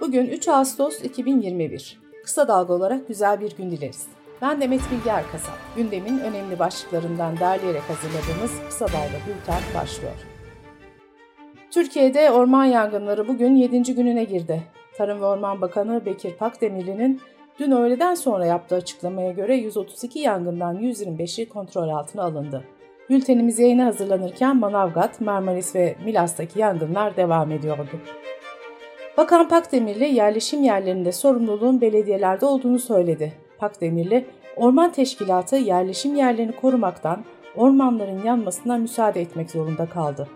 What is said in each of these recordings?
Bugün 3 Ağustos 2021. Kısa dalga olarak güzel bir gün dileriz. Ben Demet Bilge Erkasap. Gündemin önemli başlıklarından derleyerek hazırladığımız Kısa Dalga Bülten başlıyor. Türkiye'de orman yangınları bugün 7. gününe girdi. Tarım ve Orman Bakanı Bekir Pakdemirli'nin dün öğleden sonra yaptığı açıklamaya göre 132 yangından 125'i kontrol altına alındı. Bültenimiz yayına hazırlanırken Manavgat, Marmaris ve Milas'taki yangınlar devam ediyordu. Bakan Pakdemirli yerleşim yerlerinde sorumluluğun belediyelerde olduğunu söyledi. Pakdemirli, Orman Teşkilatı yerleşim yerlerini korumaktan, ormanların yanmasına müsaade etmek zorunda kaldı.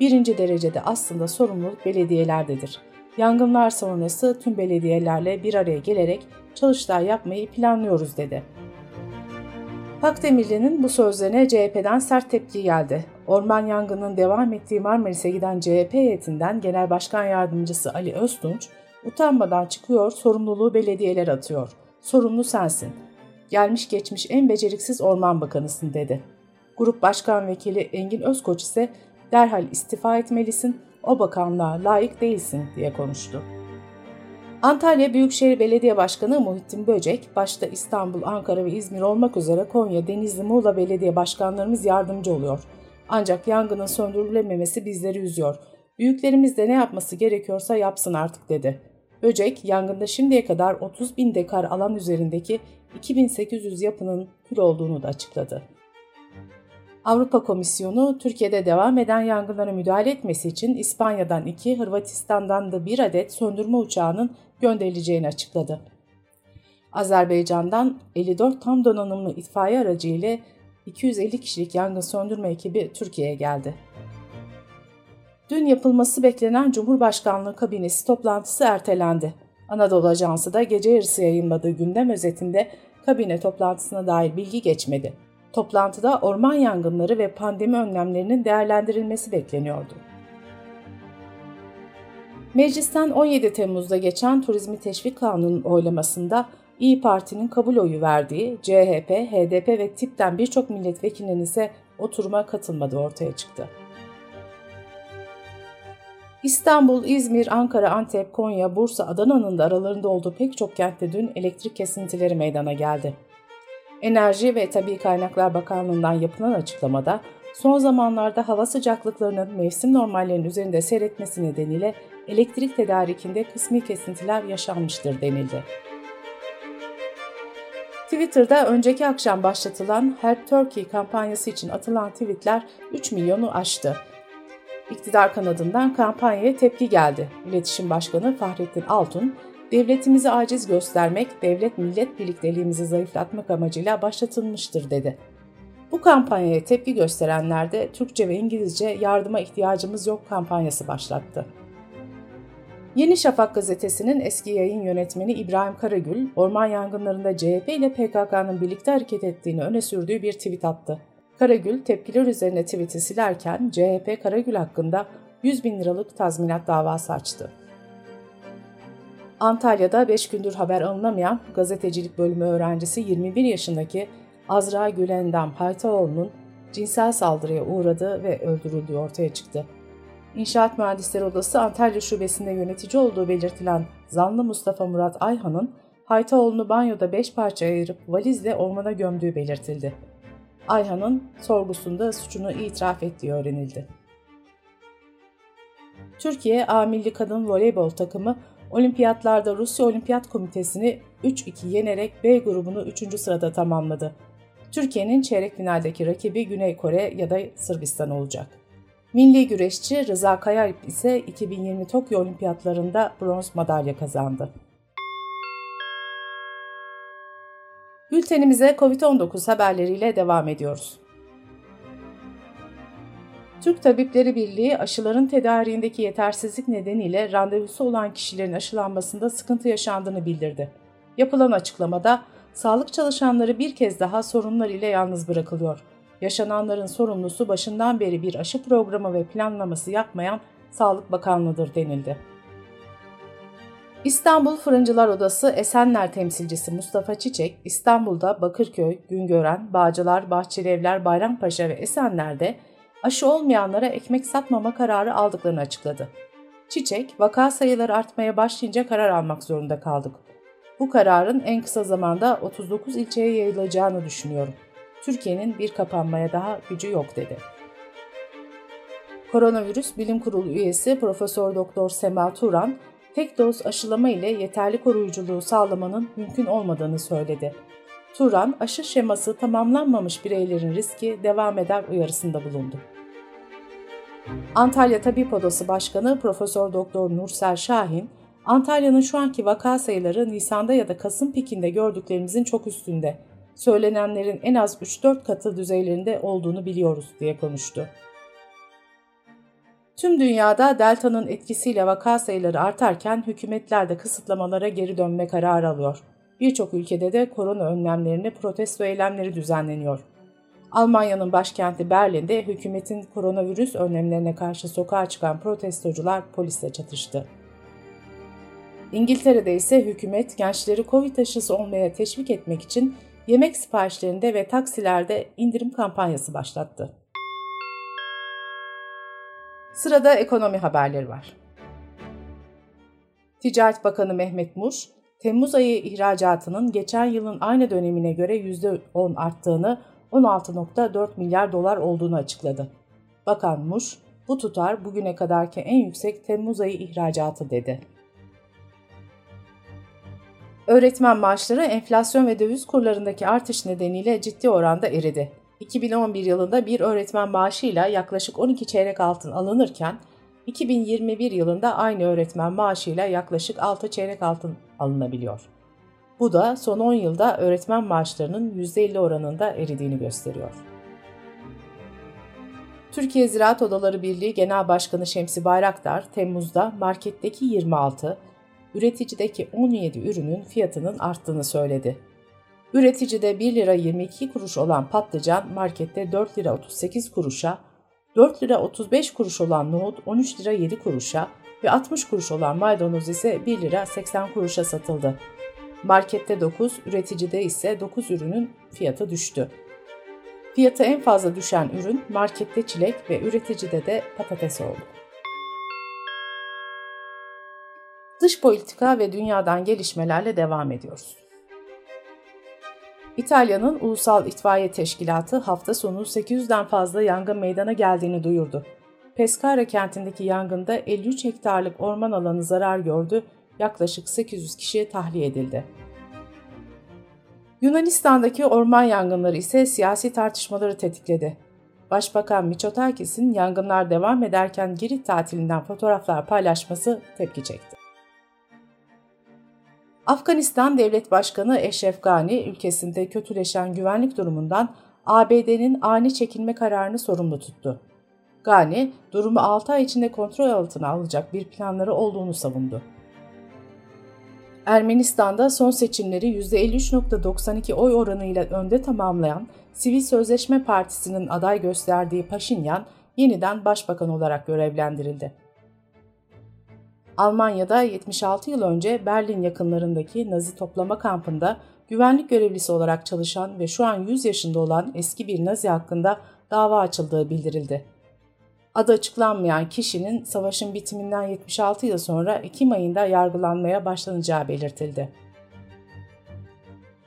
Birinci derecede aslında sorumluluk belediyelerdedir. Yangınlar sonrası tüm belediyelerle bir araya gelerek çalıştay yapmayı planlıyoruz dedi. Pakdemirli'nin bu sözlerine CHP'den sert tepki geldi. Orman yangının devam ettiği Marmaris'e giden CHP heyetinden Genel Başkan Yardımcısı Ali Öztunç, utanmadan çıkıyor, sorumluluğu belediyeler atıyor. Sorumlu sensin. Gelmiş geçmiş en beceriksiz orman bakanısın dedi. Grup Başkan Vekili Engin Özkoç ise derhal istifa etmelisin, o bakanlığa layık değilsin diye konuştu. Antalya Büyükşehir Belediye Başkanı Muhittin Böcek, başta İstanbul, Ankara ve İzmir olmak üzere Konya, Denizli, Muğla Belediye Başkanlarımız yardımcı oluyor. Ancak yangının söndürülememesi bizleri üzüyor. Büyüklerimiz de ne yapması gerekiyorsa yapsın artık dedi. Böcek, yangında şimdiye kadar 30 bin dekar alan üzerindeki 2800 yapının kül olduğunu da açıkladı. Avrupa Komisyonu, Türkiye'de devam eden yangınlara müdahale etmesi için İspanya'dan iki, Hırvatistan'dan da bir adet söndürme uçağının gönderileceğini açıkladı. Azerbaycan'dan 54 tam donanımlı itfaiye aracı ile 250 kişilik yangın söndürme ekibi Türkiye'ye geldi. Dün yapılması beklenen Cumhurbaşkanlığı kabinesi toplantısı ertelendi. Anadolu Ajansı da gece yarısı yayınladığı gündem özetinde kabine toplantısına dair bilgi geçmedi. Toplantıda orman yangınları ve pandemi önlemlerinin değerlendirilmesi bekleniyordu. Meclisten 17 Temmuz'da geçen Turizmi Teşvik Kanunu'nun oylamasında İyi Parti'nin kabul oyu verdiği CHP, HDP ve TİP'ten birçok milletvekilinin ise oturuma katılmadığı ortaya çıktı. İstanbul, İzmir, Ankara, Antep, Konya, Bursa, Adana'nın da aralarında olduğu pek çok kentte dün elektrik kesintileri meydana geldi. Enerji ve Tabi Kaynaklar Bakanlığı'ndan yapılan açıklamada son zamanlarda hava sıcaklıklarının mevsim normallerinin üzerinde seyretmesi nedeniyle elektrik tedarikinde kısmi kesintiler yaşanmıştır denildi. Twitter'da önceki akşam başlatılan Help Turkey kampanyası için atılan tweetler 3 milyonu aştı. İktidar kanadından kampanyaya tepki geldi. İletişim Başkanı Fahrettin Altun, devletimizi aciz göstermek, devlet-millet birlikteliğimizi zayıflatmak amacıyla başlatılmıştır dedi. Bu kampanyaya tepki gösterenler de Türkçe ve İngilizce yardıma ihtiyacımız yok kampanyası başlattı. Yeni Şafak gazetesinin eski yayın yönetmeni İbrahim Karagül, orman yangınlarında CHP ile PKK'nın birlikte hareket ettiğini öne sürdüğü bir tweet attı. Karagül tepkiler üzerine tweet'i silerken CHP Karagül hakkında 100 bin liralık tazminat davası açtı. Antalya'da 5 gündür haber alınamayan gazetecilik bölümü öğrencisi 21 yaşındaki Azra Gülendam Haytaoğlu'nun cinsel saldırıya uğradığı ve öldürüldüğü ortaya çıktı. İnşaat Mühendisleri Odası Antalya Şubesi'nde yönetici olduğu belirtilen zanlı Mustafa Murat Ayhan'ın Haytaoğlu'nu banyoda 5 parça ayırıp valizle ormana gömdüğü belirtildi. Ayhan'ın sorgusunda suçunu itiraf ettiği öğrenildi. Türkiye A Milli Kadın Voleybol takımı olimpiyatlarda Rusya Olimpiyat Komitesi'ni 3-2 yenerek B grubunu 3. sırada tamamladı. Türkiye'nin çeyrek finaldeki rakibi Güney Kore ya da Sırbistan olacak. Milli güreşçi Rıza Kayalp ise 2020 Tokyo Olimpiyatlarında bronz madalya kazandı. Bültenimize COVID-19 haberleriyle devam ediyoruz. Türk Tabipleri Birliği aşıların tedariğindeki yetersizlik nedeniyle randevusu olan kişilerin aşılanmasında sıkıntı yaşandığını bildirdi. Yapılan açıklamada sağlık çalışanları bir kez daha sorunlar ile yalnız bırakılıyor. Yaşananların sorumlusu başından beri bir aşı programı ve planlaması yapmayan Sağlık Bakanlığı'dır denildi. İstanbul Fırıncılar Odası Esenler temsilcisi Mustafa Çiçek, İstanbul'da Bakırköy, Güngören, Bağcılar, Bahçelievler, Bayrampaşa ve Esenler'de aşı olmayanlara ekmek satmama kararı aldıklarını açıkladı. Çiçek, vaka sayıları artmaya başlayınca karar almak zorunda kaldık. Bu kararın en kısa zamanda 39 ilçeye yayılacağını düşünüyorum. Türkiye'nin bir kapanmaya daha gücü yok dedi. Koronavirüs Bilim Kurulu üyesi Profesör Doktor Sema Turan, tek doz aşılama ile yeterli koruyuculuğu sağlamanın mümkün olmadığını söyledi. Turan, aşı şeması tamamlanmamış bireylerin riski devam eder uyarısında bulundu. Antalya Tabip Odası Başkanı Profesör Doktor Nursel Şahin, Antalya'nın şu anki vaka sayıları Nisan'da ya da Kasım pikinde gördüklerimizin çok üstünde. Söylenenlerin en az 3-4 katı düzeylerinde olduğunu biliyoruz diye konuştu. Tüm dünyada delta'nın etkisiyle vaka sayıları artarken hükümetler de kısıtlamalara geri dönme kararı alıyor. Birçok ülkede de korona önlemlerini protesto eylemleri düzenleniyor. Almanya'nın başkenti Berlin'de hükümetin koronavirüs önlemlerine karşı sokağa çıkan protestocular polisle çatıştı. İngiltere'de ise hükümet gençleri Covid aşısı olmaya teşvik etmek için yemek siparişlerinde ve taksilerde indirim kampanyası başlattı. Sırada ekonomi haberleri var. Ticaret Bakanı Mehmet Muş, Temmuz ayı ihracatının geçen yılın aynı dönemine göre %10 arttığını, 16.4 milyar dolar olduğunu açıkladı. Bakan Muş, bu tutar bugüne kadarki en yüksek Temmuz ayı ihracatı dedi. Öğretmen maaşları enflasyon ve döviz kurlarındaki artış nedeniyle ciddi oranda eridi. 2011 yılında bir öğretmen maaşıyla yaklaşık 12 çeyrek altın alınırken 2021 yılında aynı öğretmen maaşıyla yaklaşık 6 çeyrek altın alınabiliyor. Bu da son 10 yılda öğretmen maaşlarının %50 oranında eridiğini gösteriyor. Türkiye Ziraat Odaları Birliği Genel Başkanı Şemsi Bayraktar, Temmuz'da marketteki 26, üreticideki 17 ürünün fiyatının arttığını söyledi. Üreticide 1 lira 22 kuruş olan patlıcan markette 4 lira 38 kuruşa, 4 lira 35 kuruş olan nohut 13 lira 7 kuruşa ve 60 kuruş olan maydanoz ise 1 lira 80 kuruşa satıldı. Markette 9, üreticide ise 9 ürünün fiyatı düştü. Fiyatı en fazla düşen ürün markette çilek ve üreticide de patates oldu. Dış politika ve dünyadan gelişmelerle devam ediyoruz. İtalya'nın Ulusal İtfaiye Teşkilatı hafta sonu 800'den fazla yangın meydana geldiğini duyurdu. Pescara kentindeki yangında 53 hektarlık orman alanı zarar gördü, yaklaşık 800 kişi tahliye edildi. Yunanistan'daki orman yangınları ise siyasi tartışmaları tetikledi. Başbakan Mitsotakis'in yangınlar devam ederken Girit tatilinden fotoğraflar paylaşması tepki çekti. Afganistan Devlet Başkanı Eşref Gani ülkesinde kötüleşen güvenlik durumundan ABD'nin ani çekilme kararını sorumlu tuttu. Gani, durumu 6 ay içinde kontrol altına alacak bir planları olduğunu savundu. Ermenistan'da son seçimleri %53.92 oy oranıyla önde tamamlayan Sivil Sözleşme Partisi'nin aday gösterdiği Paşinyan yeniden başbakan olarak görevlendirildi. Almanya'da 76 yıl önce Berlin yakınlarındaki Nazi toplama kampında güvenlik görevlisi olarak çalışan ve şu an 100 yaşında olan eski bir Nazi hakkında dava açıldığı bildirildi. Adı açıklanmayan kişinin savaşın bitiminden 76 yıl sonra Ekim ayında yargılanmaya başlanacağı belirtildi.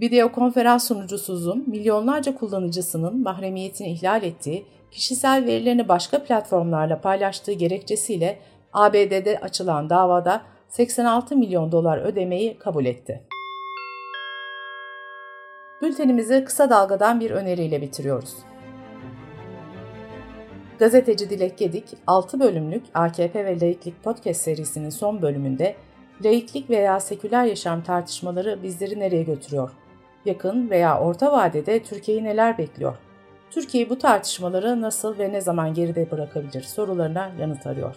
Video konferans sunucusu Zoom, milyonlarca kullanıcısının mahremiyetini ihlal ettiği, kişisel verilerini başka platformlarla paylaştığı gerekçesiyle ABD'de açılan davada 86 milyon dolar ödemeyi kabul etti. Bültenimizi kısa dalgadan bir öneriyle bitiriyoruz. Gazeteci Dilek Gedik 6 bölümlük AKP ve Laiklik Podcast serisinin son bölümünde laiklik veya seküler yaşam tartışmaları bizleri nereye götürüyor? Yakın veya orta vadede Türkiye'yi neler bekliyor? Türkiye bu tartışmaları nasıl ve ne zaman geride bırakabilir sorularına yanıt arıyor.